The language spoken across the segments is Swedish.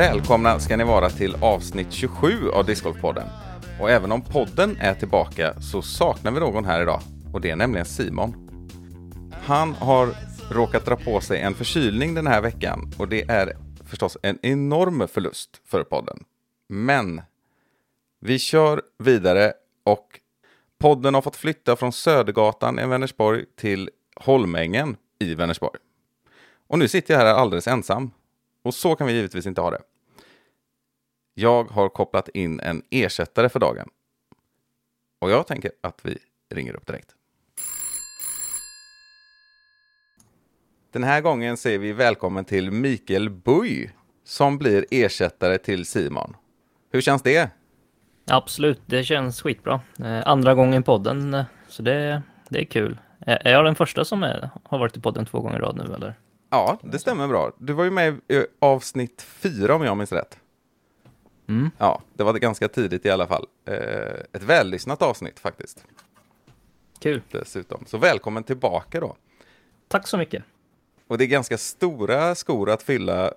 Välkomna ska ni vara till avsnitt 27 av Discgolfpodden. Och även om podden är tillbaka så saknar vi någon här idag. Och det är nämligen Simon. Han har råkat dra på sig en förkylning den här veckan och det är förstås en enorm förlust för podden. Men vi kör vidare och podden har fått flytta från Södergatan i Vänersborg till Holmängen i Vänersborg. Och nu sitter jag här alldeles ensam. Och så kan vi givetvis inte ha det. Jag har kopplat in en ersättare för dagen. Och jag tänker att vi ringer upp direkt. Den här gången säger vi välkommen till Mikael Buj som blir ersättare till Simon. Hur känns det? Absolut, det känns skitbra. Eh, andra gången i podden, eh, så det, det är kul. Är är jag den första som är, har varit i podden två gånger i rad nu eller? Ja, det stämmer bra. Du var ju med i avsnitt fyra om jag minns rätt. Mm. Ja, det var ganska tidigt i alla fall. Eh, ett vällyssnat avsnitt faktiskt. Kul. Dessutom. Så välkommen tillbaka då. Tack så mycket. Och det är ganska stora skor att fylla,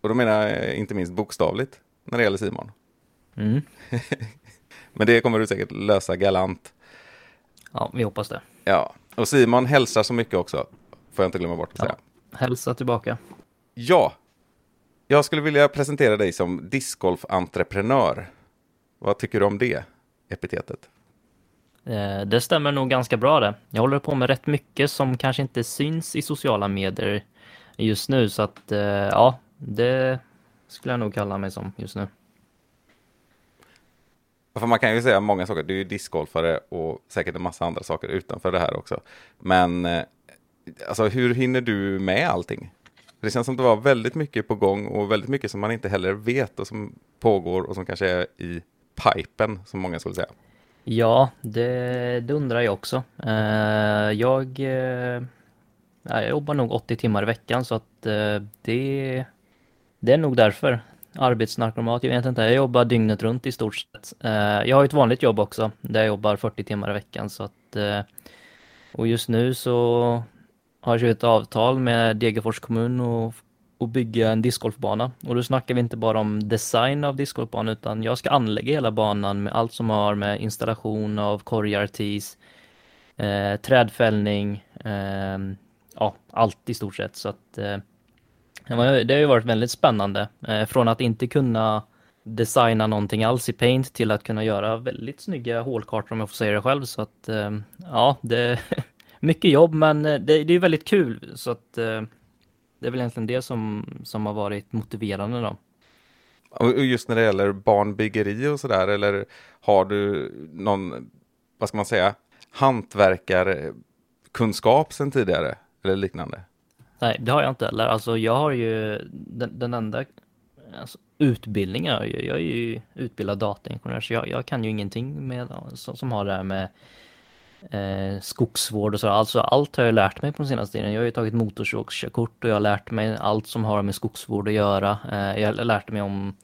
och då menar jag inte minst bokstavligt, när det gäller Simon. Mm. Men det kommer du säkert lösa galant. Ja, vi hoppas det. Ja, och Simon hälsar så mycket också, får jag inte glömma bort att Ja. säga. Hälsa tillbaka. Ja, jag skulle vilja presentera dig som discgolf-entreprenör. Vad tycker du om det epitetet? Eh, Det stämmer nog ganska bra det. Jag håller på med rätt mycket som kanske inte syns i sociala medier just nu, så att eh, ja, det skulle jag nog kalla mig som just nu. För man kan ju säga många saker. Du är ju discgolfare och säkert en massa andra saker utanför det här också. Men eh, alltså, hur hinner du med allting? Det känns som att det var väldigt mycket på gång och väldigt mycket som man inte heller vet och som pågår och som kanske är i pipen, som många skulle säga. Ja, det, det undrar jag också. Eh, jag, eh, jag jobbar nog 80 timmar i veckan så att eh, det, det är nog därför. Arbetsnarkomat, jag vet inte. Jag jobbar dygnet runt i stort sett. Jag har ett vanligt jobb också där jag jobbar 40 timmar i veckan så att och just nu så har skrivit ett avtal med Degerfors kommun och, och bygga en discgolfbana. Och då snackar vi inte bara om design av discgolfbanan utan jag ska anlägga hela banan med allt som har med installation av korgar, tees, eh, trädfällning, eh, ja allt i stort sett. Så att eh, det det har ju varit väldigt spännande. Eh, från att inte kunna designa någonting alls i Paint till att kunna göra väldigt snygga hålkartor om jag får säga det själv. Så att eh, ja, det mycket jobb men eh, det, det är väldigt kul. Så att eh, det är väl egentligen det som, som har varit motiverande då. Och just när det gäller barnbyggeri och sådär, eller har du någon, vad ska man säga, hantverkarkunskap sedan tidigare? Eller liknande? Nej, det har jag inte heller. Alltså jag har ju den, den enda alltså, utbildningen, jag, jag är ju utbildad dataingenjör så jag, jag kan ju ingenting med, som, som har det här med eh, skogsvård och så. Alltså allt har jag lärt mig på den senaste tiden. Jag har ju tagit motorsågskörkort och jag har lärt mig allt som har med skogsvård att göra. Eh, jag har lärt mig om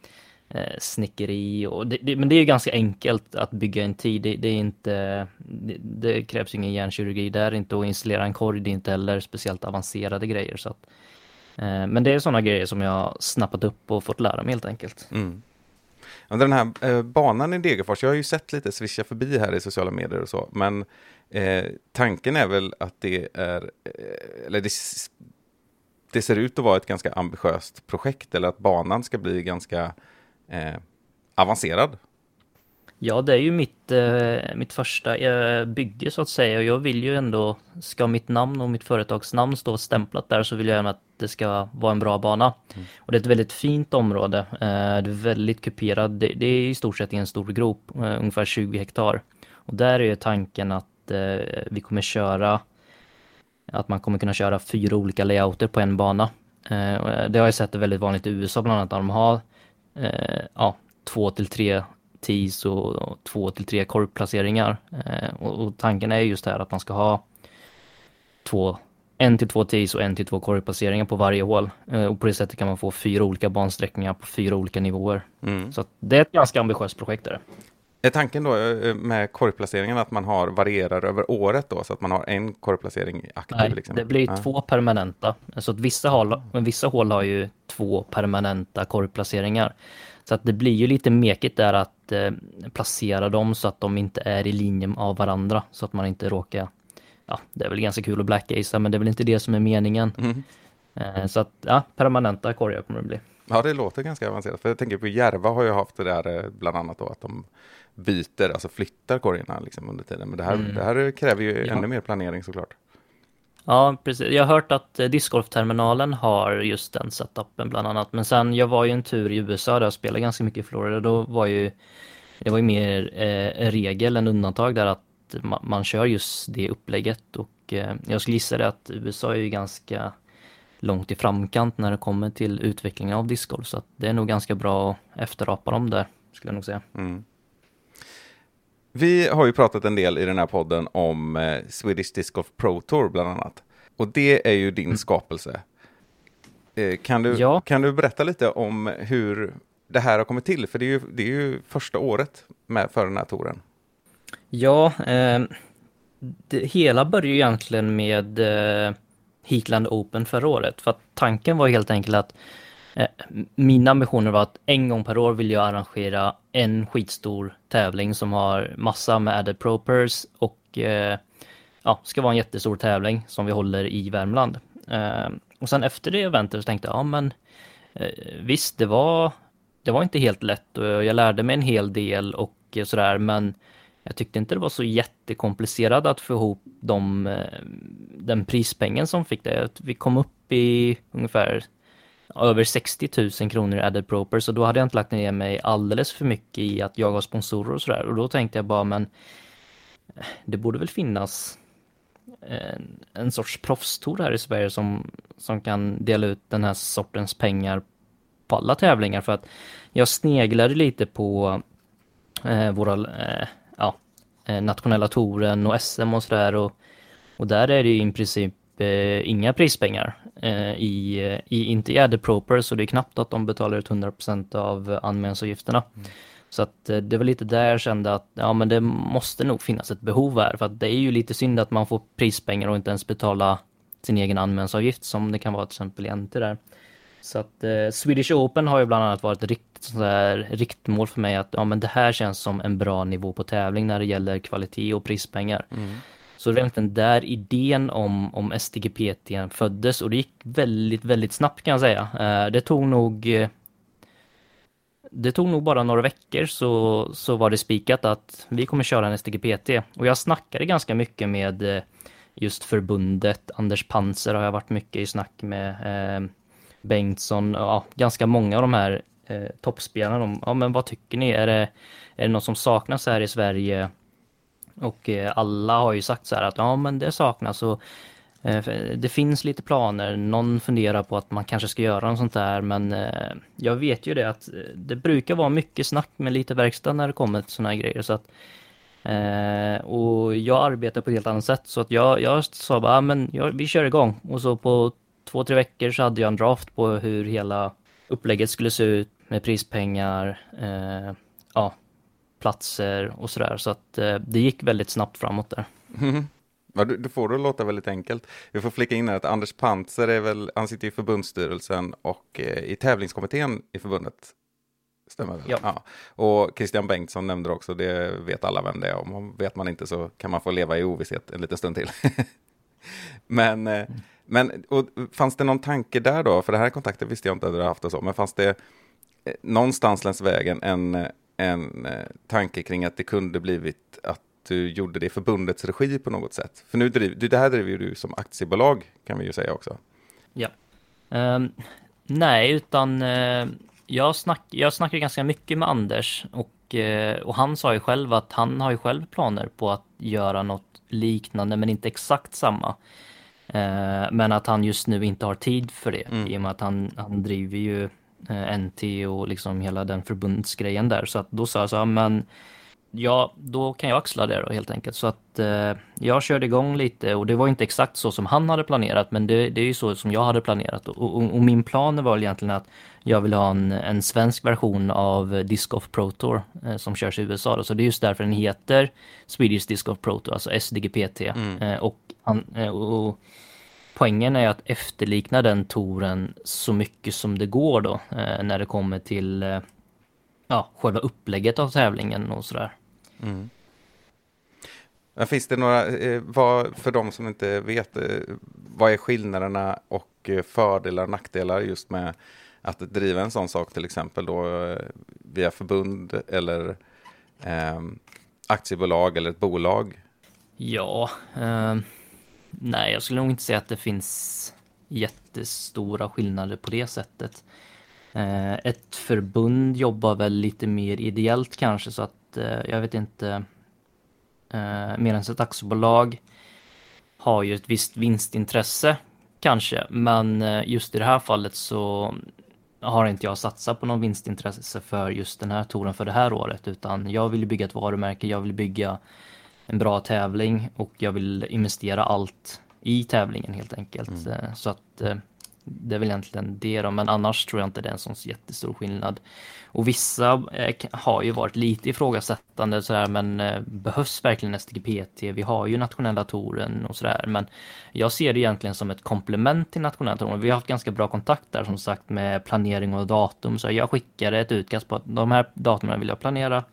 eh, snickeri och det, det, men det är ju ganska enkelt att bygga en tid. Det, det är inte, det, det krävs ingen hjärnkirurgi där inte och installera en korg. Det är inte heller speciellt avancerade grejer så att eh, men det är sådana grejer som jag har snappat upp och fått lära mig helt enkelt. Mm. Men Den här eh, banan i Degerfors, jag har ju sett lite svischa förbi här i sociala medier och så, men eh, tanken är väl att det är, eh, eller det, det ser ut att vara ett ganska ambitiöst projekt, eller att banan ska bli ganska eh, avancerad. Ja, det är ju mitt, eh, mitt första eh, bygge så att säga. Och jag vill ju ändå, ska mitt namn och mitt företags namn stå stämplat där så vill jag gärna att det ska vara en bra bana. Och det är ett väldigt fint område. Eh, det är väldigt kuperat. Det, det är i stort sett i en stor grop, eh, ungefär 20 hektar. Och där är ju tanken att eh, vi kommer köra att man kommer kunna köra fyra olika layouter på en bana. Eh, det har jag sett är väldigt vanligt i USA bland annat, där de har ja, två till tre tees och, och två till tre korgplaceringar. Eh, och, och tanken är just här att man ska ha två, en till två tees och en till två korgplaceringar på varje hål. Eh, och på det sättet kan man få fyra olika bansträckningar på fyra olika nivåer. Mm. Så det är ett ganska ambitiöst projekt. Där. Är tanken då eh, med korgplaceringen att man har varierar över året då, så att man har en korgplacering aktiv? Nej, liksom? det blir Ja. två permanenta. Så att vissa hål, men vissa hål har ju två permanenta korgplaceringar. Så att det blir ju lite mekigt där att eh, placera dem så att de inte är i linje av varandra. Så att man inte råkar... Ja, det är väl ganska kul att blackacea, men det är väl inte det som är meningen. Mm. Eh, så att, ja, permanenta korgar kommer det bli. Ja, det låter ganska avancerat. För jag tänker på Järva har ju haft det där eh, bland annat då att de byter, alltså flyttar korgarna liksom under tiden. Men det här, Mm. det här kräver ju Ja. ännu mer planering såklart. Ja, precis. Jag har hört att eh, discgolfterminalen har just den setupen bland annat. Men sen, jag var ju en tur i USA där jag spelade ganska mycket i Florida. Då var ju, det var ju mer eh, regel än undantag där att man, man kör just det upplägget. Och eh, jag skulle gissa det att USA är ju ganska långt i framkant när det kommer till utvecklingen av discgolf. Så att det är nog ganska bra att efterapa dem där, skulle jag nog säga. Mm. Vi har ju pratat en del i den här podden om eh, Swedish Disc Golf Pro Tour bland annat. Och det är ju din skapelse. Eh, kan, du, Ja. kan du berätta lite om hur det här har kommit till? För det är ju, det är ju första året med för den här touren. Ja, eh, det hela började ju egentligen med eh, Heatland Open förra året. För att tanken var helt enkelt att eh, mina ambitioner var att en gång per år vill jag arrangera en skitstor tävling som har massa med added propers och eh, ja, ska vara en jättestor tävling som vi håller i Värmland. Eh, och sen efter det eventet så tänkte jag, ja men eh, visst, det var, det var inte helt lätt och jag lärde mig en hel del och eh, sådär, men jag tyckte inte det var så jättekomplicerat att få ihop de, eh, den prispengen som fick det. Vi kom upp i ungefär över 60 000 kronor i added proper, så då hade jag inte lagt ner mig alldeles för mycket i att jaga sponsorer och sådär. Och då tänkte jag bara, men eh, det borde väl finnas en, en sorts proffstour här i Sverige som, som kan dela ut den här sortens pengar på alla tävlingar. För att jag sneglade lite på eh, våra eh, ja, eh, nationella touren och SM och sådär. Och, och där är det ju i princip eh, inga prispengar i, eh, i, inte i added proper, så det är knappt att de betalar ut 100% av anmälningsavgifterna. Så att eh, det var lite där jag kände att ja, men det måste nog finnas ett behov här, för att det är ju lite synd att man får prispengar och inte ens betala sin egen anmälningsavgift som det kan vara till exempel i NT där. Så att eh, Swedish Open har ju bland annat varit ett riktigt sånt där riktmål för mig att ja, men det här känns som en bra nivå på tävling när det gäller kvalitet och prispengar. Så det var egentligen där idén om, om STGPT föddes och det gick väldigt, väldigt snabbt kan jag säga. Eh, det tog nog eh, det tog nog bara några veckor så, så var det spikat att vi kommer köra en STGPT. Och jag snackade ganska mycket med eh, just förbundet. Anders Panser har jag varit mycket i snack med. Eh, Bengtsson, ja, ganska många av de här eh, toppspelarna. De, ja, men vad tycker ni? Är det, är det något som saknas här i Sverige? Och eh, alla har ju sagt så här att ja, men det saknas och eh, det finns lite planer. Någon funderar på att man kanske ska göra något sånt där, men eh, jag vet ju det att det brukar vara mycket snack med lite verkstad när det kommer till såna här grejer. Så att, och jag arbetar på ett helt annat sätt, så att jag, jag sa bara, ja, men jag, vi kör igång. Och så på två, tre veckor så hade jag en draft på hur hela upplägget skulle se ut med prispengar, platser och sådär. Så att eh, det gick väldigt snabbt framåt där. Ja, du, du får det att låta väldigt enkelt. Vi får flika in här att Anders Pantser är väl, han sitter i förbundsstyrelsen och eh, i tävlingskommittén i förbundet. Stämmer väl? Ja. Och Christian Bengtsson nämnde också, det vet alla vem det är. Om vet man inte så kan man få leva i ovisshet en liten stund till. men, eh, men och, fanns det någon tanke där då? För det här kontakten visste jag inte att du hade haft och så, men fanns det någonstans längs vägen en, en eh, tanke kring att det kunde blivit att du gjorde det i förbundets regi på något sätt? För nu driv, du, det här driver ju du som aktiebolag kan vi ju säga också. Ja. Ehm, nej, utan eh, jag, snack, jag snackade ganska mycket med Anders och, eh, och han sa ju själv att han har ju själv planer på att göra något liknande men inte exakt samma. Eh, men att han just nu inte har tid för det Mm. i och med att han, han driver ju NT och liksom hela den förbundsgrejen där. Så att då sa jag så här, men ja, då kan jag axla det då helt enkelt. Så att eh, jag körde igång lite och det var inte exakt så som han hade planerat, men det, det är ju så som jag hade planerat. Och, och, och min plan var egentligen att jag vill ha en, en svensk version av Disc Golf Pro Tour eh, som körs i USA. Då. Så det är just därför den heter Swedish Disc Golf Pro Tour, alltså SDGPT. Eh, och, an, eh, och poängen är att efterlikna den touren så mycket som det går då eh, när det kommer till eh, ja, själva upplägget av tävlingen och sådär. Men finns det några, eh, vad, för de som inte vet, vad är skillnaderna och fördelar och nackdelar just med att driva en sån sak till exempel då via förbund eller eh, aktiebolag eller ett bolag? Ja, eh, nej jag skulle nog inte säga att det finns jättestora skillnader på det sättet. Eh, ett förbund jobbar väl lite mer ideellt kanske så att eh, jag vet inte. Eh, Medan ett aktiebolag har ju ett visst vinstintresse kanske, men eh, just i det här fallet så har inte jag satsat på någon vinstintresse för just den här touren för det här året, utan jag vill bygga ett varumärke, jag vill bygga en bra tävling och jag vill investera allt i tävlingen helt enkelt. Eh, Så att eh, det är väl egentligen det då, men annars tror jag inte det är en sån jättestor skillnad. Och vissa eh, har ju varit lite ifrågasättande sådär, men eh, behövs verkligen STGPT? Vi har ju nationella touren och sådär, men jag ser det egentligen som ett komplement till nationella touren. Vi har haft ganska bra kontakt där som sagt med planering och datum, så jag skickade ett utkast på att de här datumen vill jag planera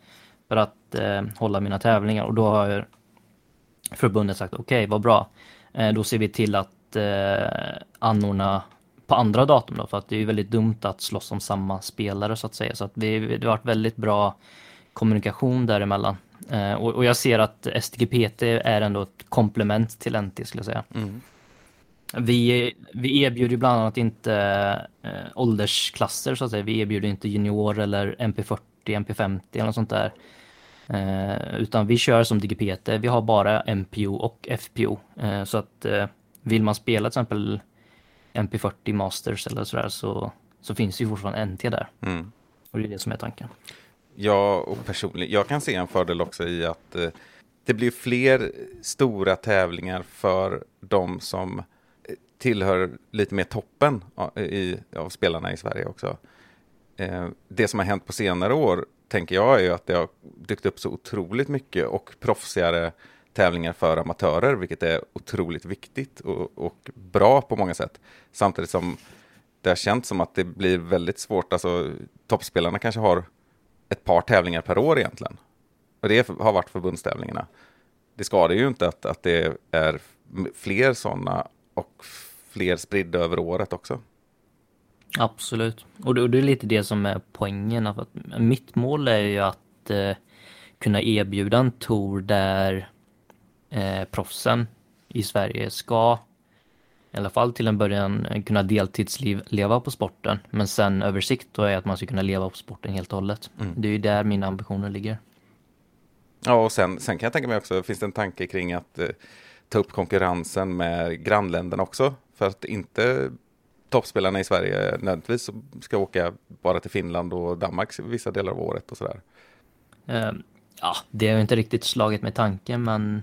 för att eh, hålla mina tävlingar och då har förbundet sagt okej, vad bra. Eh, då ser vi till att eh, anordna på andra datum då, för att det är ju väldigt dumt att slåss om samma spelare så att säga. Så att vi, det har varit väldigt bra kommunikation däremellan. Eh, och, och jag ser att STGPT är ändå ett komplement till NT skulle jag säga. Vi, vi erbjuder bland annat inte eh, åldersklasser så att säga. Vi erbjuder inte junior eller MP40, MP50 eller något sånt där. Eh, utan vi kör som DGPT. Vi har bara MPO och FPO. Eh, så att eh, vill man spela till exempel MP40 Masters eller sådär så, så finns det ju fortfarande NT där. Mm. Och det är det som är tanken. Jag och personligen, jag kan se en fördel också i att det blir fler stora tävlingar för de som tillhör lite mer toppen av, i, av spelarna i Sverige också. Det som har hänt på senare år, tänker jag, är ju att det har dykt upp så otroligt mycket och proffsigare tävlingar för amatörer, vilket är otroligt viktigt och, och bra på många sätt. Samtidigt som det har känts som att det blir väldigt svårt, alltså toppspelarna kanske har ett par tävlingar per år egentligen. Och det har varit förbundstävlingarna. Det skadar ju inte att, att det är fler sådana och fler spridda över året också. Absolut. Och det, och det är lite det som är poängen. Att, mitt mål är ju att eh, kunna erbjuda en tour där eh, proffsen i Sverige ska i alla fall till en början eh, kunna deltidsleva på sporten. Men sen över sikt då är att man ska kunna leva på sporten helt och hållet. Det är ju där mina ambitioner ligger. Ja, och sen, sen kan jag tänka mig också, finns det en tanke kring att eh, ta upp konkurrensen med grannländerna också? För att inte toppspelarna i Sverige nödvändigtvis ska åka bara till Finland och Danmark vissa delar av året och sådär. Eh, ja, det har ju inte riktigt slagit med tanken, men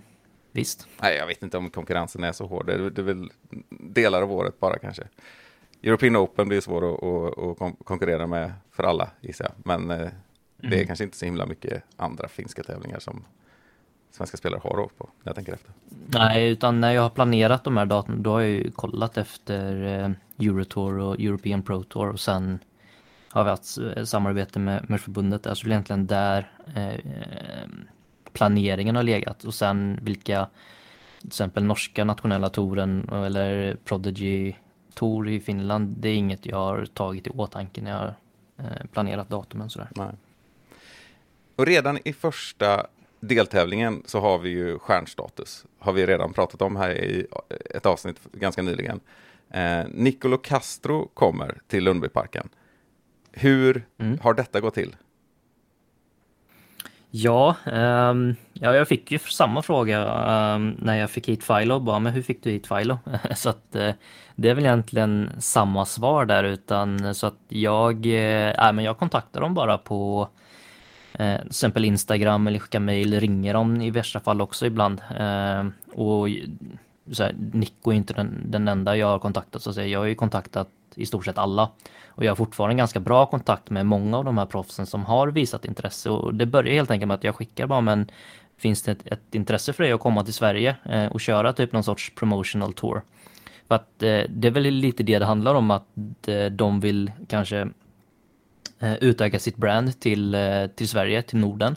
visst. Nej, jag vet inte om konkurrensen är så hård. Det är, det är väl delar av året bara kanske. European Open blir svår att, att, att kon- konkurrera med för alla, gissar jag. Men eh, det är kanske inte så himla mycket andra finska tävlingar som svenska spelare har åkt på, när jag tänker efter. Nej, utan när jag har planerat de här datumen, då har jag ju kollat efter eh, Eurotour och European Pro Tour och sen har vi haft eh, samarbete med, med förbundet där, så det är egentligen där eh, planeringen har legat och sen vilka, till exempel norska nationella touren eller Prodigy Tour i Finland, det är inget jag har tagit i åtanke när jag har eh, planerat datumen sådär. Nej. Och redan i första deltävlingen så har vi ju stjärnstatus. Har vi redan pratat om här i ett avsnitt ganska nyligen. Eh, Nicolo Castro kommer till Lundbyparken. Hur Mm. har detta gått till? Ja, ehm, ja, jag fick ju samma fråga ehm, när jag fick hit Philo. Bara, men hur fick du hit Philo? så att eh, det är väl egentligen samma svar där, utan så att jag, eh, äh, men jag kontaktar dem bara på eh, till exempel Instagram eller skicka mail, ringer de i värsta fall också ibland. Eh, och så här, Nico är inte den, den enda jag har kontaktat så att säga. Jag har ju kontaktat i stort sett alla. Och jag har fortfarande ganska bra kontakt med många av de här proffsen som har visat intresse. Och det börjar helt enkelt med att jag skickar bara men finns det ett, ett intresse för dig att komma till Sverige eh, och köra typ någon sorts promotional tour? För att eh, det är väl lite det det handlar om att eh, de vill kanske utöka sitt brand till, eh, till Sverige, till Norden.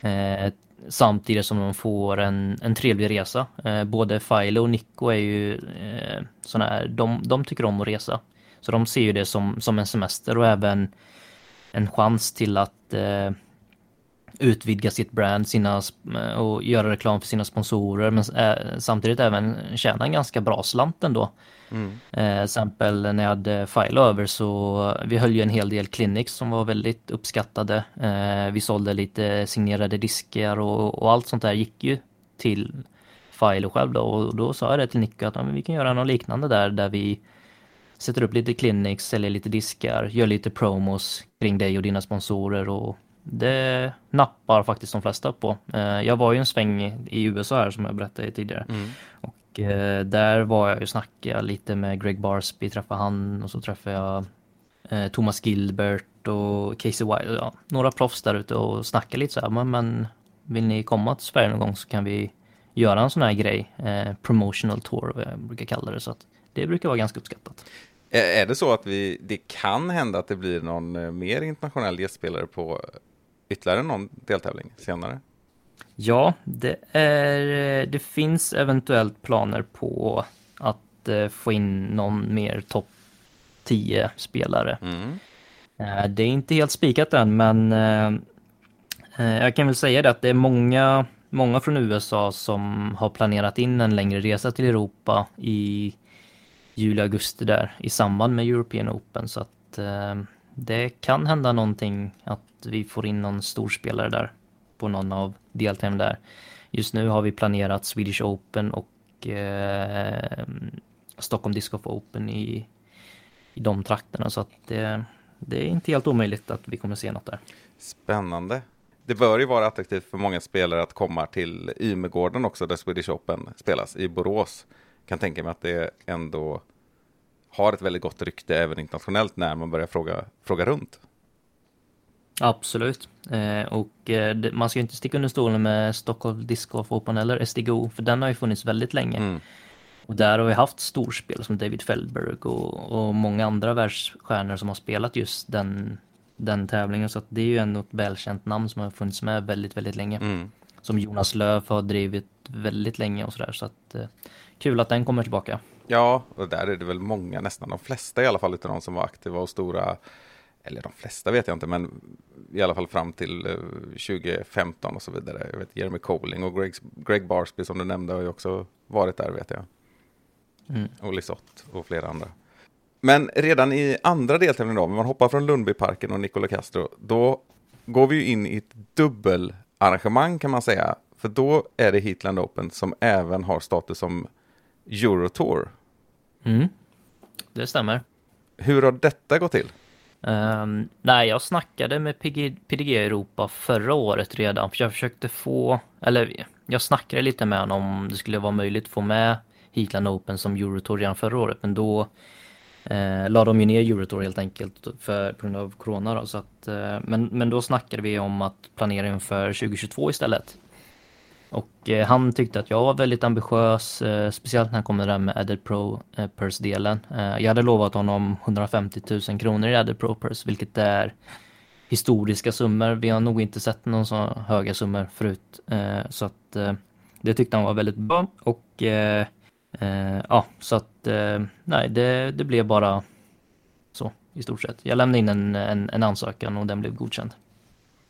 Eh, samtidigt som de får en, en trevlig resa. Eh, både Filo och Nico är ju eh, sådana här, de, de tycker om att resa. Så de ser ju det som, som en semester och även en chans till att eh, utvidga sitt brand sina, och göra reklam för sina sponsorer men eh, samtidigt även tjäna en ganska bra slant ändå. Mm. Eh, exempel när jag hade Filo över så vi höll ju en hel del clinics som var väldigt uppskattade. Eh, vi sålde lite signerade diskar och, och allt sånt där gick ju till Filo själv då och då sa jag det till Nico att ja, vi kan göra något liknande där där vi sätter upp lite clinics, säljer lite diskar, gör lite promos kring dig och dina sponsorer och det nappar faktiskt de flesta på. Eh, Jag var ju en sväng i USA här som jag berättade tidigare. Och eh, där var jag ju snackade lite med Greg Barsby, träffade han och så träffade jag eh, Thomas Gilbert och Casey Wilde, ja, några proffs där ute och snackade lite så här, men, men vill ni komma till Sverige någon gång så kan vi göra en sån här grej, eh, promotional tour, vad jag brukar kalla det, så att det brukar vara ganska uppskattat. Är det så att vi, det kan hända att det blir någon mer internationell gästspelare på ytterligare någon deltävling senare? Ja, det, är, det finns eventuellt planer på att eh, få in någon mer topp 10 spelare. Mm. Eh, Det är inte helt spikat än, men eh, eh, jag kan väl säga det att det är många, många från USA som har planerat in en längre resa till Europa i juli, augusti där i samband med European Open. Så att eh, det kan hända någonting att vi får in någon storspelare där på någon av deltävlingarna där. Just nu har vi planerat Swedish Open och eh, Stockholm Disc Golf Open i, i de trakterna. Så att det, det är inte helt omöjligt att vi kommer se något där. Spännande. Det bör ju vara attraktivt för många spelare att komma till Ymegården också, där Swedish Open spelas, i Borås. Kan tänka mig att det ändå har ett väldigt gott rykte även internationellt när man börjar fråga, fråga runt. Absolut. Eh, och eh, man ska ju inte sticka under stolen med Stockholm Disc Golf Open eller SDGO, för den har ju funnits väldigt länge. Mm. Och där har vi haft storspel som David Feldberg och, och många andra världsstjärnor som har spelat just den, den tävlingen. Så det är ju ändå ett välkänt namn som har funnits med väldigt, väldigt länge. Mm. Som Jonas Löf har drivit väldigt länge och sådär. Så att eh, kul att den kommer tillbaka. Ja, och där är det väl många, nästan de flesta i alla fall, utav de som var aktiva och stora, eller de flesta vet jag inte, men i alla fall fram till eh, 2015 och så vidare. Jag vet Jeremy Colling och Greg, Greg Barsby som du nämnde har ju också varit där vet jag. Mm. Och Lisotte och flera andra. Men redan i andra deltävlingen då, om man hoppar från Lundbyparken och Nicola Castro, då går vi ju in i ett dubbelarrangemang kan man säga. För då är det Heatland Open som även har status som Eurotour. Mm. Det stämmer. Hur har detta gått till? Um, nej, jag snackade med PG, PDG Europa förra året redan, för jag försökte få, eller jag snackade lite med honom om det skulle vara möjligt att få med Heatland Open som Eurotour redan förra året, men då eh, la de ju ner Eurotour helt enkelt för, på grund av Corona då, så att, eh, men, men då snackade vi om att planera inför 2022 istället. Och eh, han tyckte att jag var väldigt ambitiös, eh, speciellt när han kom med det där med Added Pro eh, Purse-delen. Eh, jag hade lovat honom 150 000 kronor i Added Pro Purse, vilket är historiska summor. Vi har nog inte sett någon så höga summor förut. Eh, så att eh, det tyckte han var väldigt bra. Och eh, eh, ja, så att eh, nej, det, det blev bara så i stort sett. Jag lämnade in en, en, en ansökan och den blev godkänd.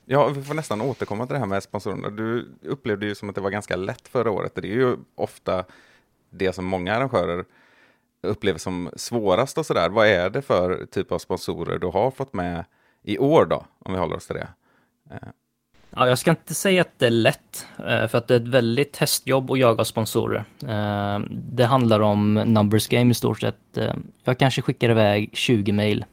Ja, vi får nästan återkomma till det här med sponsorerna. Du upplevde ju som att det var ganska lätt förra året. Det är ju ofta det som många arrangörer upplever som svårast och sådär. Vad är det för typ av sponsorer du har fått med i år då, om vi håller oss till det? Eh. Ja, jag ska inte säga att det är lätt, eh, för att det är ett väldigt hästjobb att jaga sponsorer. Eh, det handlar om numbers game i stort sett. Jag kanske skickar iväg 20 mejl.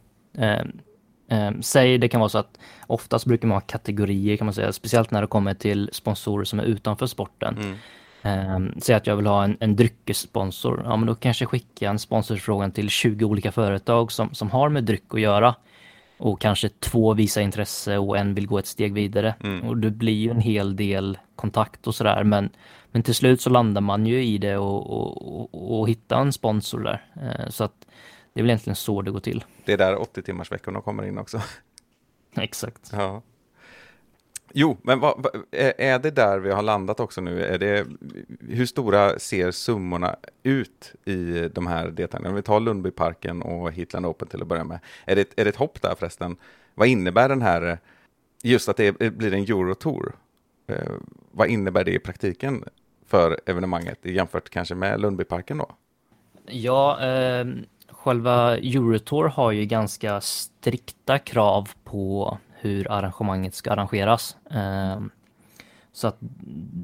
Säg det kan vara så att oftast brukar man ha kategorier kan man säga, speciellt när det kommer till sponsorer som är utanför sporten. Eh, säg att jag vill ha en, en dryckessponsor. Ja, men då kanske jag skickar en sponsorfrågan till 20 olika företag som, som har med dryck att göra. Och kanske två visar intresse och en vill gå ett steg vidare. Mm. Och det blir ju en hel del kontakt och sådär. Men, men till slut så landar man ju i det och, och, och, och hittar en sponsor där. Eh, så att det är väl egentligen så det går till. Det är där 80 timmars veckorna kommer in också. Exakt. Ja. Jo, men vad, är det där vi har landat också nu? Är det, hur stora ser summorna ut i de här deltävlingarna? Om vi tar Lundbyparken och Hitland Open till att börja med. Är det, är det ett hopp där förresten? Vad innebär den här, just att det blir en Eurotour? Eh, vad innebär det i praktiken för evenemanget jämfört kanske med Lundbyparken då? Ja, eh, själva Eurotour har ju ganska strikta krav på hur arrangemanget ska arrangeras. Ehm, så att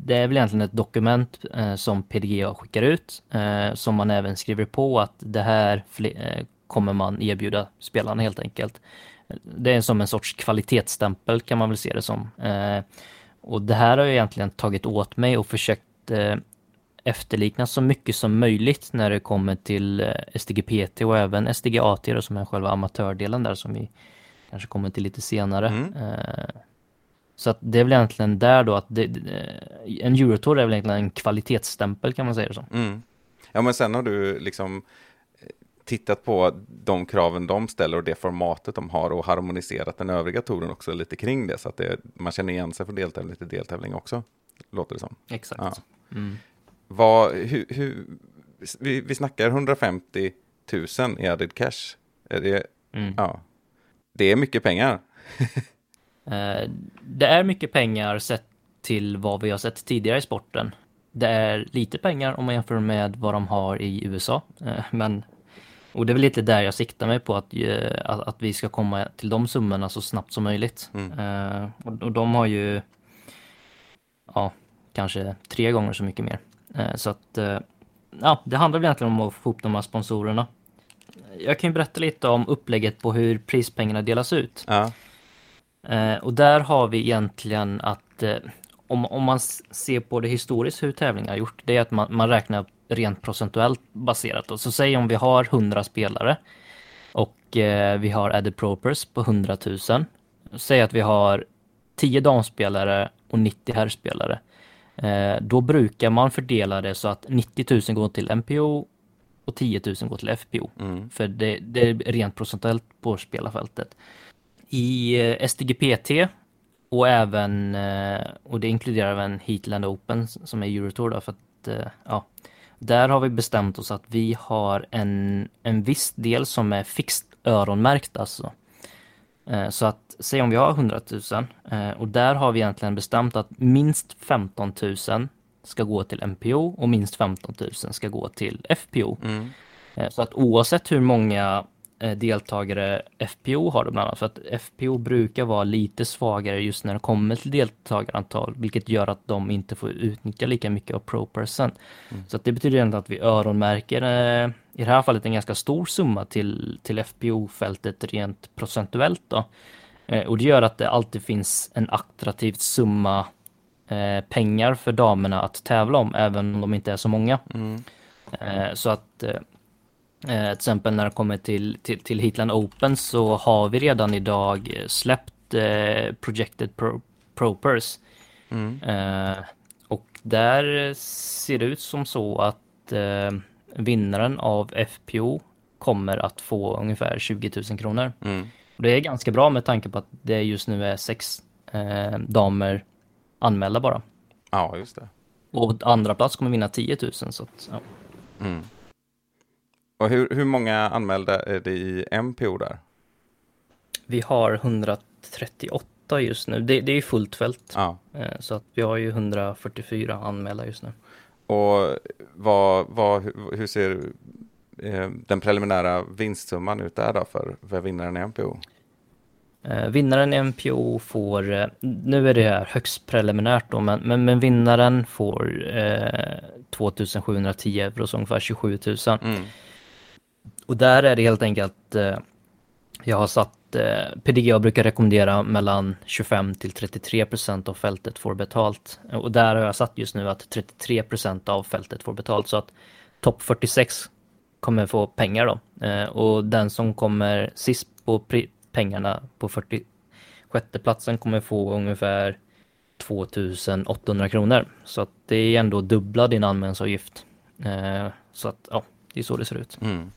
det är väl egentligen ett dokument eh, som PDGA skickar ut eh, som man även skriver på att det här eh, kommer man erbjuda spelarna helt enkelt. Det är som en sorts kvalitetsstämpel kan man väl se det som. Och det här har jag egentligen tagit åt mig och försökt eh, efterlikna så mycket som möjligt när det kommer till eh, SDGPT och även SDGAT som är själva amatördelen där som vi kanske kommer till lite senare. Mm. Eh, Så att det är väl egentligen där då att det, eh, en Eurotour är väl egentligen en kvalitetsstämpel kan man säga det som. Mm. Ja, men sen har du liksom tittat på de kraven de ställer och det formatet de har och harmoniserat den övriga touren också lite kring det så att det, man känner igen sig från deltävling till deltävling också, låter det som. Exakt. Ja. Mm. Vad, hur, hur, vi, vi snackar 150 000 i added cash. Är det, Mm. ja. det är mycket pengar. Eh, Det är mycket pengar sett till vad vi har sett tidigare i sporten. Det är lite pengar om man jämför med vad de har i USA. Eh, Men, och det är väl lite där jag siktar mig på att, eh, att, att vi ska komma till de summorna så snabbt som möjligt. Mm. Och, och de har ju ja, kanske tre gånger så mycket mer. Eh, Så att eh, ja, det handlar väl egentligen om att få ihop de här sponsorerna. Jag kan ju berätta lite om upplägget på hur prispengarna delas ut. Ja. Eh, och där har vi egentligen att om, om man ser på det historiskt hur tävlingar har gjort, det är att man, man räknar rent procentuellt baserat. Då. Så säg om vi har 100 spelare och vi har added propers på 100 000. Säg att vi har 10 damspelare och 90 herrspelare. Eh, då brukar man fördela det så att 90 000 går till MPO och 10 000 går till FPO. Mm. För det, det är rent procentuellt på spelarfältet. I eh, SDGPT och även, eh, och det inkluderar även Heatland Open som är Eurotour då, för att, ja, där har vi bestämt oss att vi har en, en viss del som är fixt öronmärkt alltså. Eh, Så att, säg om vi har 100 000 eh, och där har vi egentligen bestämt att minst 15 000 ska gå till MPO och minst 15 000 ska gå till FPO. Mm. Eh, Så att oavsett hur många deltagare FPO har det bland annat, för att FPO brukar vara lite svagare just när det kommer till deltagarantal, vilket gör att de inte får utnyttja lika mycket av pro-person. Så att det betyder ändå att vi öronmärker, eh, i det här fallet en ganska stor summa till, till FPO-fältet rent procentuellt då. Eh, Och det gör att det alltid finns en attraktiv summa eh, pengar för damerna att tävla om, även om de inte är så många. Mm. Eh, Så att eh, eh, till exempel när det kommer till, till, till Heatland Open så har vi redan idag eh, släppt eh, Projected Pro, Propers. Mm. Eh, och där ser det ut som så att eh, vinnaren av FPO kommer att få ungefär 20 000 kronor. Mm. Det är ganska bra med tanke på att det just nu är sex eh, damer anmälda bara. Ja, just det. Och andra plats kommer vinna 10 000. Så att, ja. Mm. Och hur, hur många anmälda är det i MPO där? Vi har 138 just nu. Det, det är fullt fält. Ja. Eh, Så att vi har ju 144 anmälda just nu. Och vad, vad, hur- ser eh, den preliminära vinstsumman ut där då för, för vinnaren i MPO? Eh, Vinnaren i MPO får, nu är det här högst preliminärt då, men, men, men vinnaren får eh, 2710 euro, så ungefär 27 000. Mm. Och där är det helt enkelt, eh, Jag har satt, eh, PDGA brukar rekommendera mellan 25 till 33 procent av fältet får betalt. Och där har jag satt just nu att 33 procent av fältet får betalt. Så att topp 46 kommer få pengar då. Eh, och den som kommer sist på pengarna på 46 platsen kommer få ungefär 2800 kronor. Så att det är ändå dubbla din anmälningsavgift. Eh, så att ja, det är så det ser ut. Mm.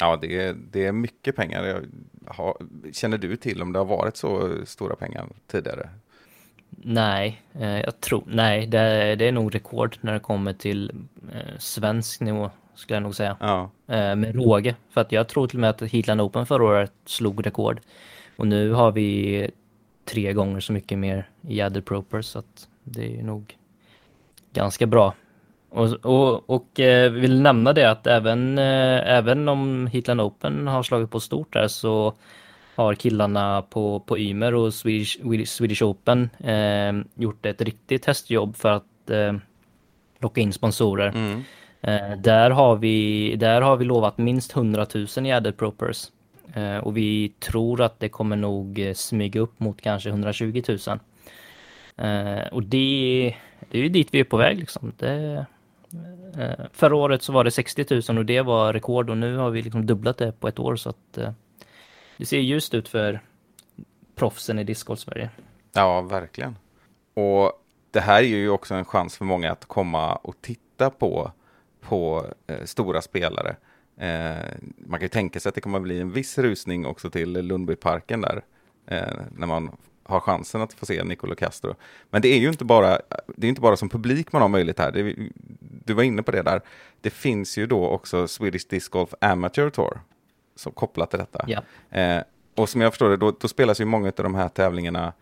Ja, det är, det är mycket pengar. Har, känner du till om det har varit så stora pengar tidigare? Nej, eh, jag tror, nej, det, det, är nog rekord när det kommer till eh, svensk nivå, skulle jag nog säga. Ja. Eh, med råge, för att jag tror till och med att Heatland Open förra året slog rekord. Och nu har vi tre gånger så mycket mer i Adder så att det är nog ganska bra. Och, och, och eh, vill nämna det att även, eh, även om Heatland Open har slagit på stort där så har killarna på, på Ymer och Swedish, Swedish Open eh, gjort ett riktigt testjobb för att eh, locka in sponsorer. Mm. Eh, där, har vi, där har vi lovat minst 100 000 i Added Propers. Och vi tror att det kommer nog smyga upp mot kanske 120 000. Eh, och det, det är ju dit vi är på väg liksom. Det, Eh, förra året så var det 60 000 och det var rekord och nu har vi liksom dubblat det på ett år så att eh, det ser ljust ut för proffsen i discgolf Sverige. Ja, verkligen. Och det här är ju också en chans för många att komma och titta på, på eh, stora spelare. Eh, man kan ju tänka sig att det kommer att bli en viss rusning också till Lundbyparken där. Eh, när man har chansen att få se Nicolo Castro. Men det är ju inte bara, det är inte bara som publik man har möjlighet här. Det, du var inne på det där. Det finns ju då också Swedish Disc Golf Amateur Tour. Så kopplat till detta. Ja. Eh, och som jag förstår det, då, då, spelas ju många av de här tävlingarna,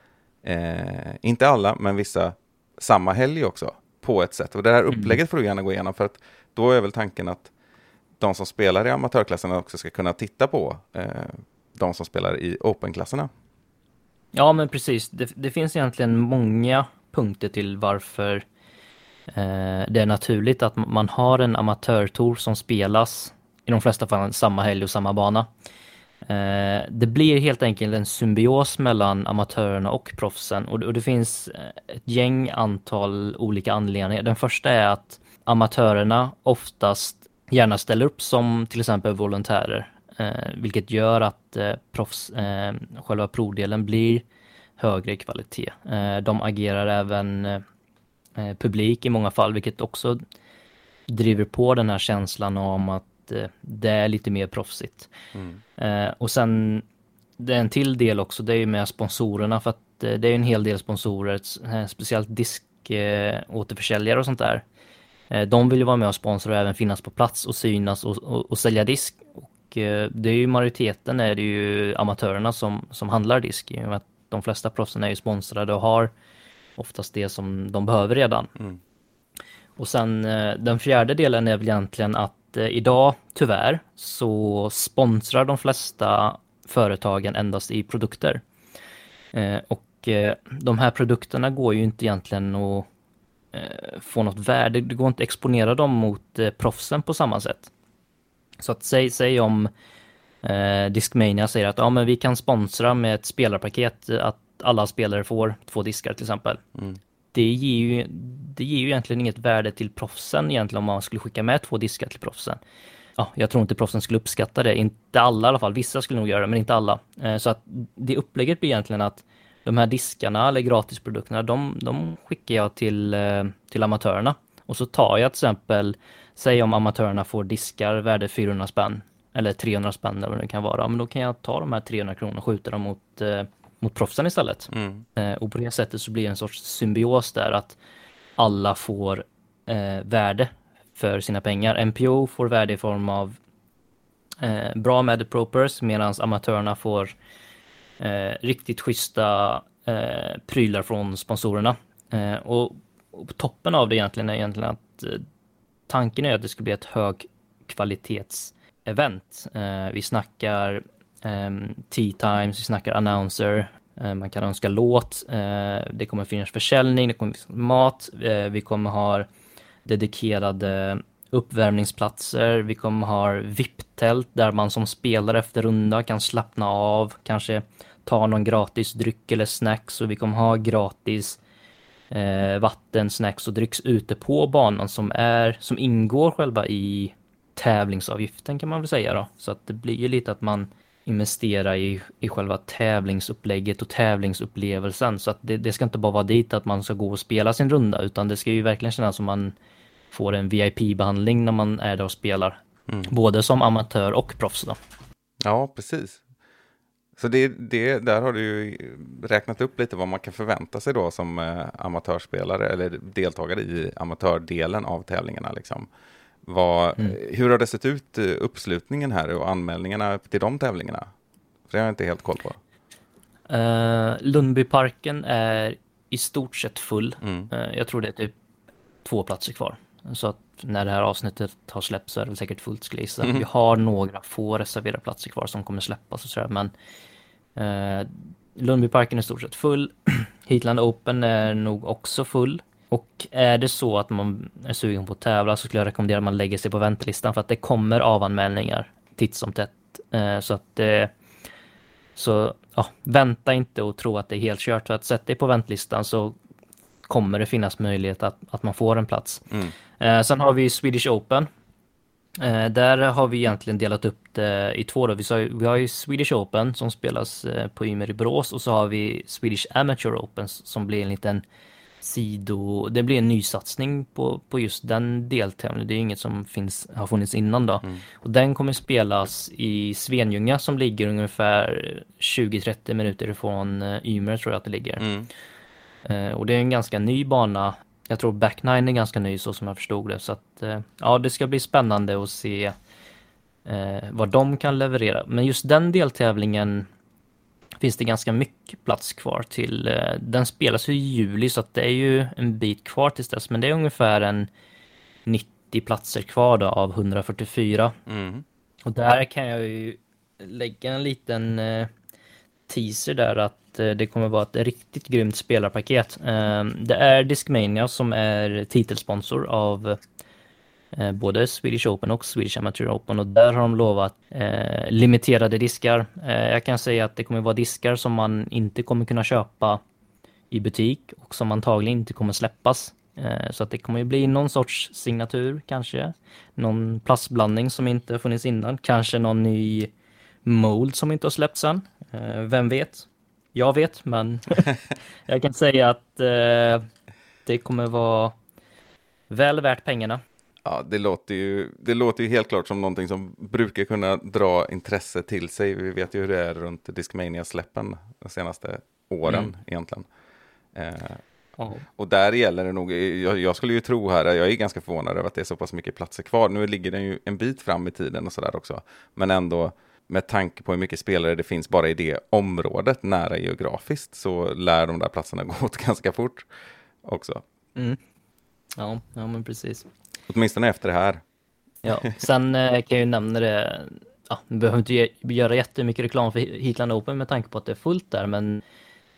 eh, inte alla, men vissa, samma helg också. På ett sätt. Och det här mm. upplägget får du gärna gå igenom. För att då är väl tanken att de som spelar i amatörklasserna också ska kunna titta på eh, de som spelar i openklasserna. Ja, men precis. Det, det, finns egentligen många punkter till varför eh, det är naturligt att man har en amatörtour som spelas i de flesta fall samma helg och samma bana. Eh, det blir helt enkelt en symbios mellan amatörerna och proffsen och, och det finns eh, ett gäng antal olika anledningar. Den första är att amatörerna oftast gärna ställer upp som till exempel volontärer, vilket gör att eh, proffs, eh, själva provdelen blir högre kvalitet. Eh, de agerar även eh, publik i många fall, vilket också driver på den här känslan om att eh, det är lite mer proffsigt. Mm. Eh, och sen det är en till del också, det är ju med sponsorerna för att det är en hel del sponsorer, speciellt diskåterförsäljare och sånt där Eh, de vill ju vara med och sponsra och även finnas på plats och synas och, och, och sälja disk. Eh, det är ju majoriteten är det ju amatörerna som, som handlar disk. I och med att de flesta proffsen är ju sponsrade och har oftast det som de behöver redan. Mm. Och sen eh, den fjärde delen är väl egentligen att idag, tyvärr, så sponsrar de flesta företagen endast i produkter. Och de här produkterna går ju inte egentligen att eh, få något värde. Det går inte att exponera dem mot eh, proffsen på samma sätt. Så att säg, säg om eh, Discmania säger att ja, men vi kan sponsra med ett spelarpaket att alla spelare får två diskar till exempel. Mm. Det, ger ju, det ger ju egentligen inget värde till proffsen egentligen om man skulle skicka med två diskar till proffsen. Ja, jag tror inte proffsen skulle uppskatta det, inte alla i alla fall. Vissa skulle nog göra det, men inte alla. Eh, så att det upplägget blir egentligen att de här diskarna eller gratisprodukterna, de, de skickar jag till, eh, till amatörerna. Och så tar jag till exempel, säg om amatörerna får diskar värde 400 spänn eller 300 spänn eller vad det kan vara, men då kan jag ta de här 300 kronorna och skjuta dem mot, eh, mot proffsen istället. Mm. Eh, och på det sättet så blir det en sorts symbios där att alla får eh, värde för sina pengar. MPO får värde i form av eh, bra medipropers medan amatörerna får eh, riktigt schyssta eh, prylar från sponsorerna. Och, och, toppen av det egentligen är egentligen att tanken är att det ska bli ett högkvalitetsevent. Eh, vi snackar eh, tea times, vi snackar announcer, eh, man kan önska låt, eh, det kommer finnas försäljning, det kommer finnas mat, eh, vi kommer ha dedikerade uppvärmningsplatser, vi kommer ha VIP-tält där man som spelare efter runda kan slappna av, kanske ta någon gratis dryck eller snacks. Och vi kommer ha gratis eh, vatten, snacks och drycks ute på banan som är, som ingår själva i tävlingsavgiften kan man väl säga då. Så att det blir ju lite att man investerar i, i själva tävlingsupplägget och tävlingsupplevelsen. Så att det, det ska inte bara vara dit att man ska gå och spela sin runda utan det ska ju verkligen kännas som man får en VIP-behandling när man är där och spelar. Mm. Både som amatör och proffs då. Ja, precis. Så det, det, där har du ju räknat upp lite vad man kan förvänta sig då som eh, amatörspelare eller deltagare i amatördelen av tävlingarna. Liksom. Vad, Mm. Hur har det sett ut, eh, uppslutningen här och anmälningarna till de tävlingarna? För det har jag inte helt koll på. Uh, Lundbyparken är i stort sett full. Mm. Eh, jag tror det är typ två platser kvar. Så att när det här avsnittet har släppts så är det väl säkert fullt skulle jag. Mm. Vi har några få reserverade platser kvar som kommer släppas och sådär men uh, Lundbyparken är i stort sett full. Heatland Open är nog också full. Och är det så att man är sugen på att tävla så skulle jag rekommendera att man lägger sig på väntelistan för att det kommer avanmälningar titt som tätt. Eh, Så att eh, så ja, vänta inte och tro att det är helt kört. För att sätta dig på väntlistan så kommer det finnas möjlighet att, att man får en plats. Mm. Eh, sen har vi Swedish Open. Eh, där har vi egentligen delat upp det i två. Då. Vi, har ju Swedish Open som spelas eh, på Ymer i Borås och så har vi Swedish Amateur Open som blir en liten sido... Det blir en nysatsning på, på just den deltävlingen. Det är inget som finns, har funnits innan då. Mm. Och den kommer spelas i Svenljunga som ligger ungefär 20-30 minuter ifrån Ymer tror jag att det ligger. Mm. Eh, och det är en ganska ny bana. Jag tror Back Nine är ganska ny så som jag förstod det. Så att eh, ja, det ska bli spännande att se eh, vad de kan leverera. Men just den deltävlingen finns det ganska mycket plats kvar till. Den spelas ju i juli så att det är ju en bit kvar tills dess. Men det är ungefär en 90 platser kvar då av 144. Mm. Och där kan jag ju lägga en liten teaser där att Eh, det kommer vara ett riktigt grymt spelarpaket. Ehm, det är Discmania som är titelsponsor av eh, både Swedish Open och Swedish Amateur Open och där har de lovat eh, limiterade diskar. Eh, jag kan säga att det kommer vara diskar som man inte kommer kunna köpa i butik och som antagligen inte kommer släppas. Eh, Så att det kommer ju bli någon sorts signatur kanske. Någon plastblandning som inte funnits innan. Kanske någon ny mold som inte har släppts än. Eh, vem vet? Jag vet, men jag kan säga att eh, det kommer vara väl värt pengarna. Ja, det låter, ju, det låter ju helt klart som någonting som brukar kunna dra intresse till sig. Vi vet ju hur det är runt Discmania-släppen de senaste åren Mm. egentligen. Eh, och där gäller det nog, jag, jag skulle ju tro här, jag är ganska förvånad över att det är så pass mycket platser kvar. Nu ligger den ju en bit fram i tiden och sådär också. Men ändå, med tanke på hur mycket spelare det finns bara i det området, nära geografiskt, så lär de där platserna gå åt ganska fort också. Mm. Ja, ja, men precis. Åtminstone efter det här. Ja, sen eh, kan jag ju nämna det, ja, vi behöver inte ge- göra jättemycket reklam för Heatland Open med tanke på att det är fullt där, men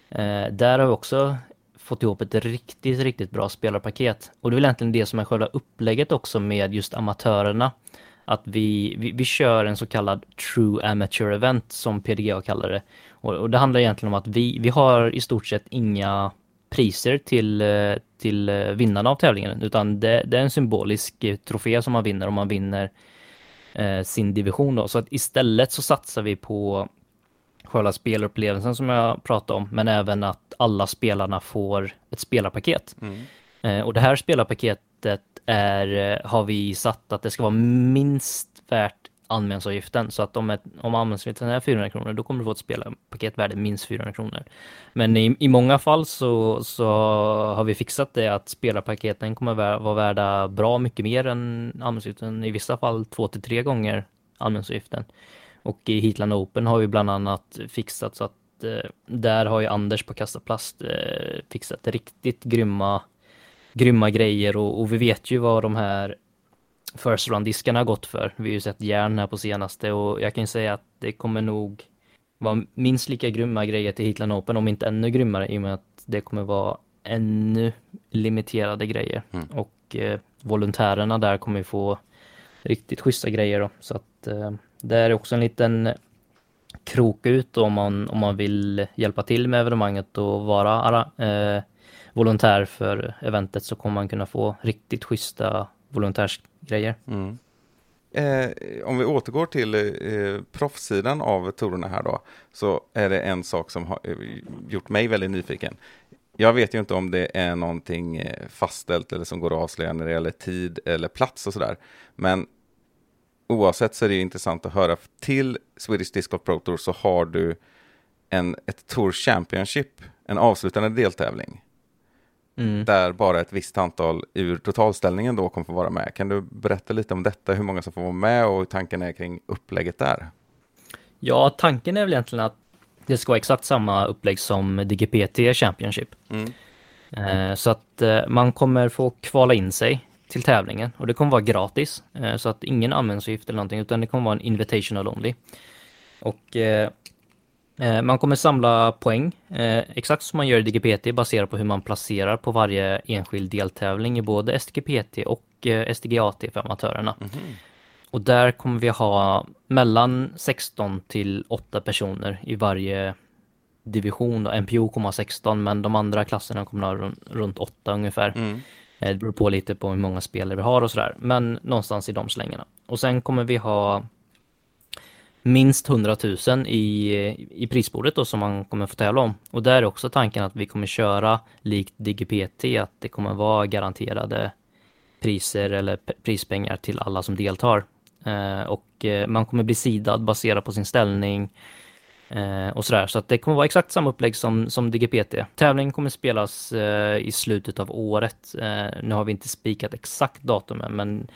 eh, där har vi också fått ihop ett riktigt, riktigt bra spelarpaket. Och det är väl egentligen det som är själva upplägget också med just amatörerna. Att vi, vi, vi kör en så kallad true amateur event som PDGA kallar det. Och, och det handlar egentligen om att vi, vi har i stort sett inga priser till, till vinnarna av tävlingen, utan det, det är en symbolisk eh, trofé som man vinner om man vinner eh, sin division då. Så att istället så satsar vi på själva spelupplevelsen som jag pratade om, men även att alla spelarna får ett spelarpaket. Mm. Eh, och det här spelarpaketet är, eh, har vi satt att det ska vara minst värt anmälningsavgiften. Så att om, ett, om anmälningsavgiften är 400 kronor, då kommer du få ett spelarpaket värde minst 400 kronor. Men i, i många fall så, så har vi fixat det att spelarpaketen kommer vara värda bra mycket mer än anmälningsavgiften. I vissa fall två till tre gånger anmälningsavgiften. Och i Heatland Open har vi bland annat fixat så att eh, där har ju Anders på Kasta Plast eh, fixat riktigt grymma, grymma grejer och, och vi vet ju vad de här First Run-diskarna har gått för. Vi har ju sett järn här på senaste och jag kan ju säga att det kommer nog vara minst lika grymma grejer till Heatland Open, om inte ännu grymmare, i och med att det kommer vara ännu limiterade grejer. Mm. Och eh, volontärerna där kommer ju få riktigt schyssta grejer då. Så att eh, det är också en liten krok ut om man, om man vill hjälpa till med evenemanget och vara ara- eh, volontär för eventet så kommer man kunna få riktigt schyssta volontärsgrejer. Mm. Eh, om vi återgår till eh, proffssidan av tourerna här då, så är det en sak som har eh, gjort mig väldigt nyfiken. Jag vet ju inte om det är någonting eh, fastställt eller som går att avslöja när det gäller tid eller plats och sådär. Men oavsett så är det intressant att höra. Till Swedish Disc Golf Pro Tour så har du en, ett Tour Championship, en avslutande deltävling Mm. där bara ett visst antal ur totalställningen då kommer få vara med. Kan du berätta lite om detta, hur många som får vara med och hur tanken är kring upplägget där? Ja, tanken är väl egentligen att det ska vara exakt samma upplägg som DGPT Championship. Mm. Eh, Så att eh, man kommer få kvala in sig till tävlingen och det kommer vara gratis. eh, Så att ingen användningsavgift eller någonting utan det kommer vara en invitational only. Och man kommer samla poäng eh, exakt som man gör i DGPT baserat på hur man placerar på varje enskild deltävling i både STGPT och eh, STGAT för amatörerna. Och där kommer vi ha mellan 16 till 8 personer i varje division. Och NPO kommer ha 16 men de andra klasserna kommer ha run- runt 8 ungefär. Mm. Eh, Det beror på lite på hur många spelare vi har och sådär. Men någonstans i de slängarna. Och sen kommer vi ha minst 100 000 i, i prisbordet då som man kommer få tävla om. Och där är också tanken att vi kommer köra likt DGPT, att det kommer vara garanterade priser eller prispengar till alla som deltar. Eh, och eh, man kommer bli sidad baserat på sin ställning eh, och sådär. Så att det kommer vara exakt samma upplägg som, som DGPT. Tävlingen kommer spelas eh, i slutet av året. Eh, nu har vi inte spikat exakt datum än, men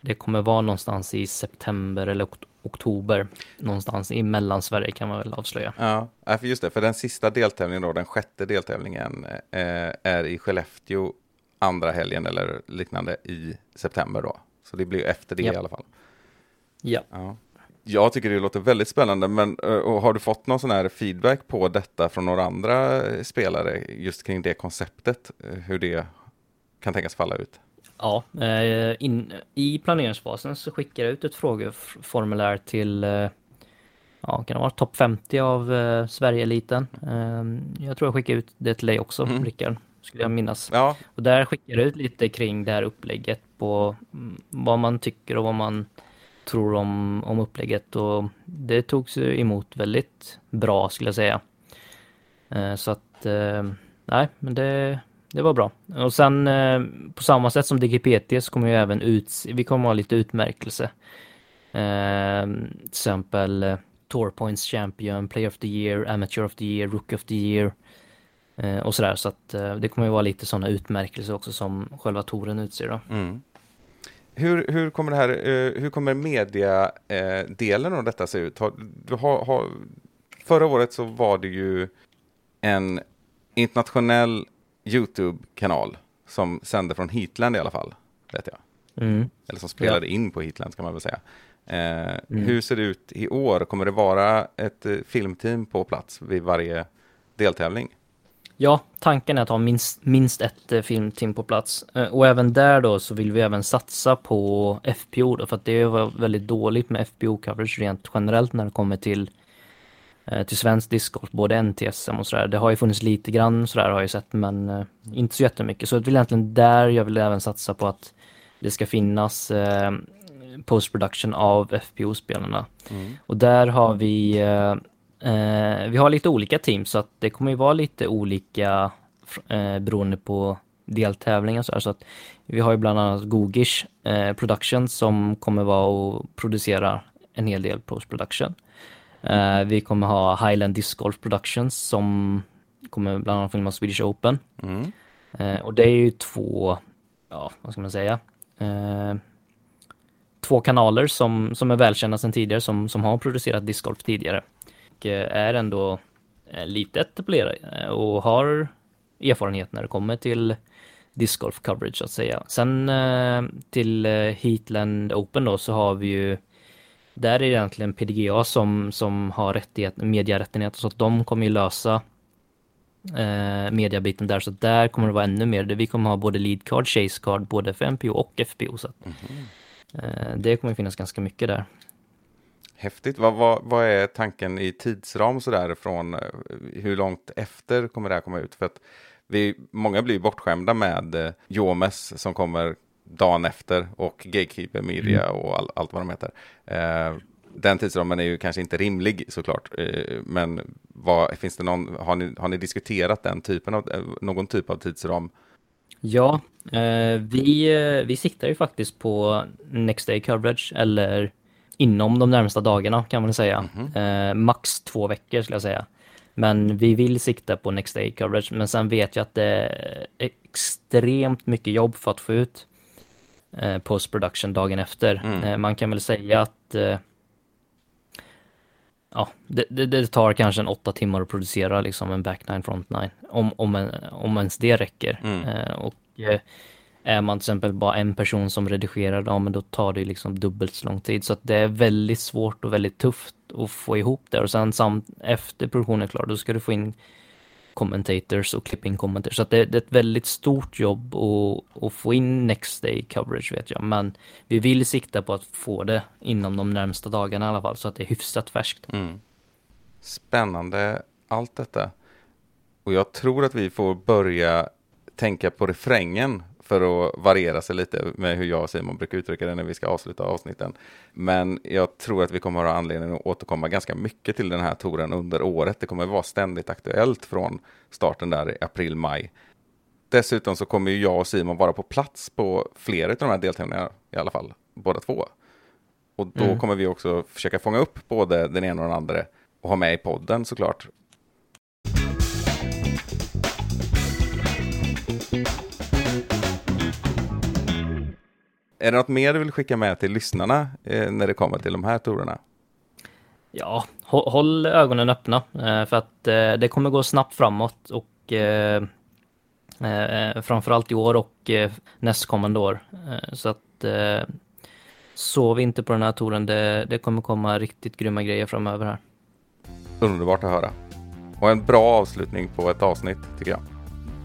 det kommer vara någonstans i september eller oktober oktober. Någonstans i Mellansverige kan man väl avslöja. Ja, ja, för just det, för den sista deltävlingen då, den sjätte deltävlingen, eh, är i Skellefteå andra helgen eller liknande i september då. Så det blir efter det Japp. i alla fall. Ja. Ja. Jag tycker det låter väldigt spännande, men eh, har du fått någon sån här feedback på detta från några andra spelare just kring det konceptet, eh, hur det kan tänkas falla ut? Ja, eh, in, i planeringsfasen så skickar jag ut ett frågeformulär till eh, ja, kan det vara topp 50 av eh, Sverigeeliten. Eh, jag tror jag skickar ut det till dig också, Mm. Rickard, skulle jag minnas. Ja, Och där skickar jag ut lite kring det här upplägget på mm, vad man tycker och vad man tror om, om upplägget och det togs emot väldigt bra skulle jag säga. Så att, nej, men det, det var bra. Och sen eh, på samma sätt som DGPT så kommer vi även ut, vi kommer ha lite utmärkelse. Eh, Till exempel eh, Tour Points Champion, Player of the Year, Amateur of the Year, Rookie of the Year. Eh, och sådär, så att eh, det kommer ju vara lite sådana utmärkelser också som själva touren utser då. Mm. Hur, hur kommer det här, eh, hur kommer mediadelen eh, av detta se ut? Har, har, har, förra året så var det ju en internationell YouTube-kanal som sände från Heatland i alla fall, vet jag. Mm. Eller som spelade in på Heatland ska man väl säga. Eh, Hur ser det ut i år? Kommer det vara ett eh, filmteam på plats vid varje deltävling? Ja, tanken är att ha minst, minst ett eh, filmteam på plats. Eh, och även där då så vill vi även satsa på FPO då, för att det var väldigt dåligt med FPO-coverage rent generellt när det kommer till till svensk discgolf, både NTSM och sådär. Det har ju funnits lite grann sådär har jag sett, men eh, inte så jättemycket. Så det är egentligen där jag vill även satsa på att det ska finnas eh, post-production av FPO-spelarna. Och där har vi eh, eh, vi har lite olika team så att det kommer ju vara lite olika eh, beroende på deltävlingar så, här. så att vi har ju bland annat Gogish eh, Production som kommer vara och producera en hel del post-production. Eh, vi kommer ha Highland Disc Golf Productions som kommer bland annat filma Swedish Open. Mm. Eh, och det är ju två, ja vad ska man säga, eh, två kanaler som, som är välkända sedan tidigare som, som har producerat discgolf tidigare. Och är ändå lite etablerade och har erfarenhet när det kommer till discgolf coverage så att säga. Sen till Heatland Open då så har vi ju där är det egentligen PDGA som, som har rättighet, mediarättigheter så att de kommer ju lösa eh, mediabiten där, så där kommer det vara ännu mer. Vi kommer ha både lead card, chase card, både för MPO och FPO. Så att, eh, det kommer finnas ganska mycket där. Häftigt. Vad, vad, vad är tanken i tidsram sådär från eh, hur långt efter kommer det här komma ut? För att vi, många blir bortskämda med eh, Jomes som kommer dagen efter och Gatekeeper Media och all, allt vad de heter. Eh, den tidsramen är ju kanske inte rimlig såklart, eh, men vad, finns det någon, har, ni, har ni diskuterat den typen av, eh, någon typ av tidsram? Ja, eh, vi, eh, vi siktar ju faktiskt på next day coverage eller inom de närmsta dagarna kan man säga. Eh, max två veckor skulle jag säga. Men vi vill sikta på next day coverage, men sen vet jag att det är extremt mycket jobb för att få ut eh, post production dagen efter. Mm. Eh, man kan väl säga att eh, ja, det, det, det tar kanske en åtta timmar att producera liksom en back nine, front nine, om, om, en, om ens det räcker. Mm. Eh, och är man till exempel bara en person som redigerar, ja men då tar det liksom dubbelt så lång tid. Så att det är väldigt svårt och väldigt tufft att få ihop det. Och sen samt efter produktionen är klar, då ska du få in commentators och clipping commentators. Så att det, det är ett väldigt stort jobb att, att få in next day coverage vet jag. Men vi vill sikta på att få det inom de närmsta dagarna i alla fall, så att det är hyfsat färskt. Mm. Spännande allt detta. Och jag tror att vi får börja tänka på refrängen för att variera sig lite med hur jag och Simon brukar uttrycka det när vi ska avsluta avsnitten. Men jag tror att vi kommer att ha anledning att återkomma ganska mycket till den här touren under året. Det kommer att vara ständigt aktuellt från starten där i april-maj. Dessutom så kommer ju jag och Simon vara på plats på flera av de här deltävlingarna i alla fall, båda två. Och då Mm. kommer vi också försöka fånga upp både den ena och den andra och ha med i podden såklart. Är det något mer du vill skicka med till lyssnarna eh, när det kommer till de här turerna? Ja, hå- håll ögonen öppna eh, för att eh, det kommer gå snabbt framåt och eh, eh, framförallt i år och eh, nästkommande år. Så att sov inte på den här touren. Det, det kommer komma riktigt grymma grejer framöver här. Underbart att höra. Och en bra avslutning på ett avsnitt tycker jag.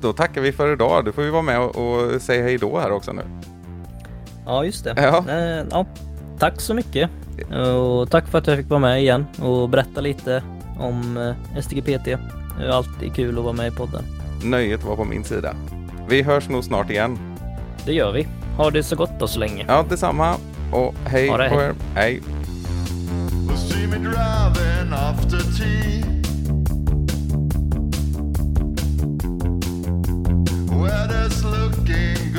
Då tackar vi för idag. Du får ju vara med och, och säga hej då här också nu. Ja, just det. Ja. Eh, ja, tack så mycket. Och tack för att jag fick vara med igen och berätta lite om eh, STGPT. Det är alltid kul att vara med i podden. Nöjet var på min sida. Vi hörs nog snart igen. Det gör vi. Ha det så gott då så länge. Ja, detsamma. Och hej det, på hej. er. Hej. Weather's looking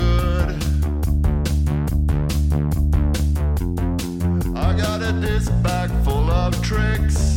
full of tricks.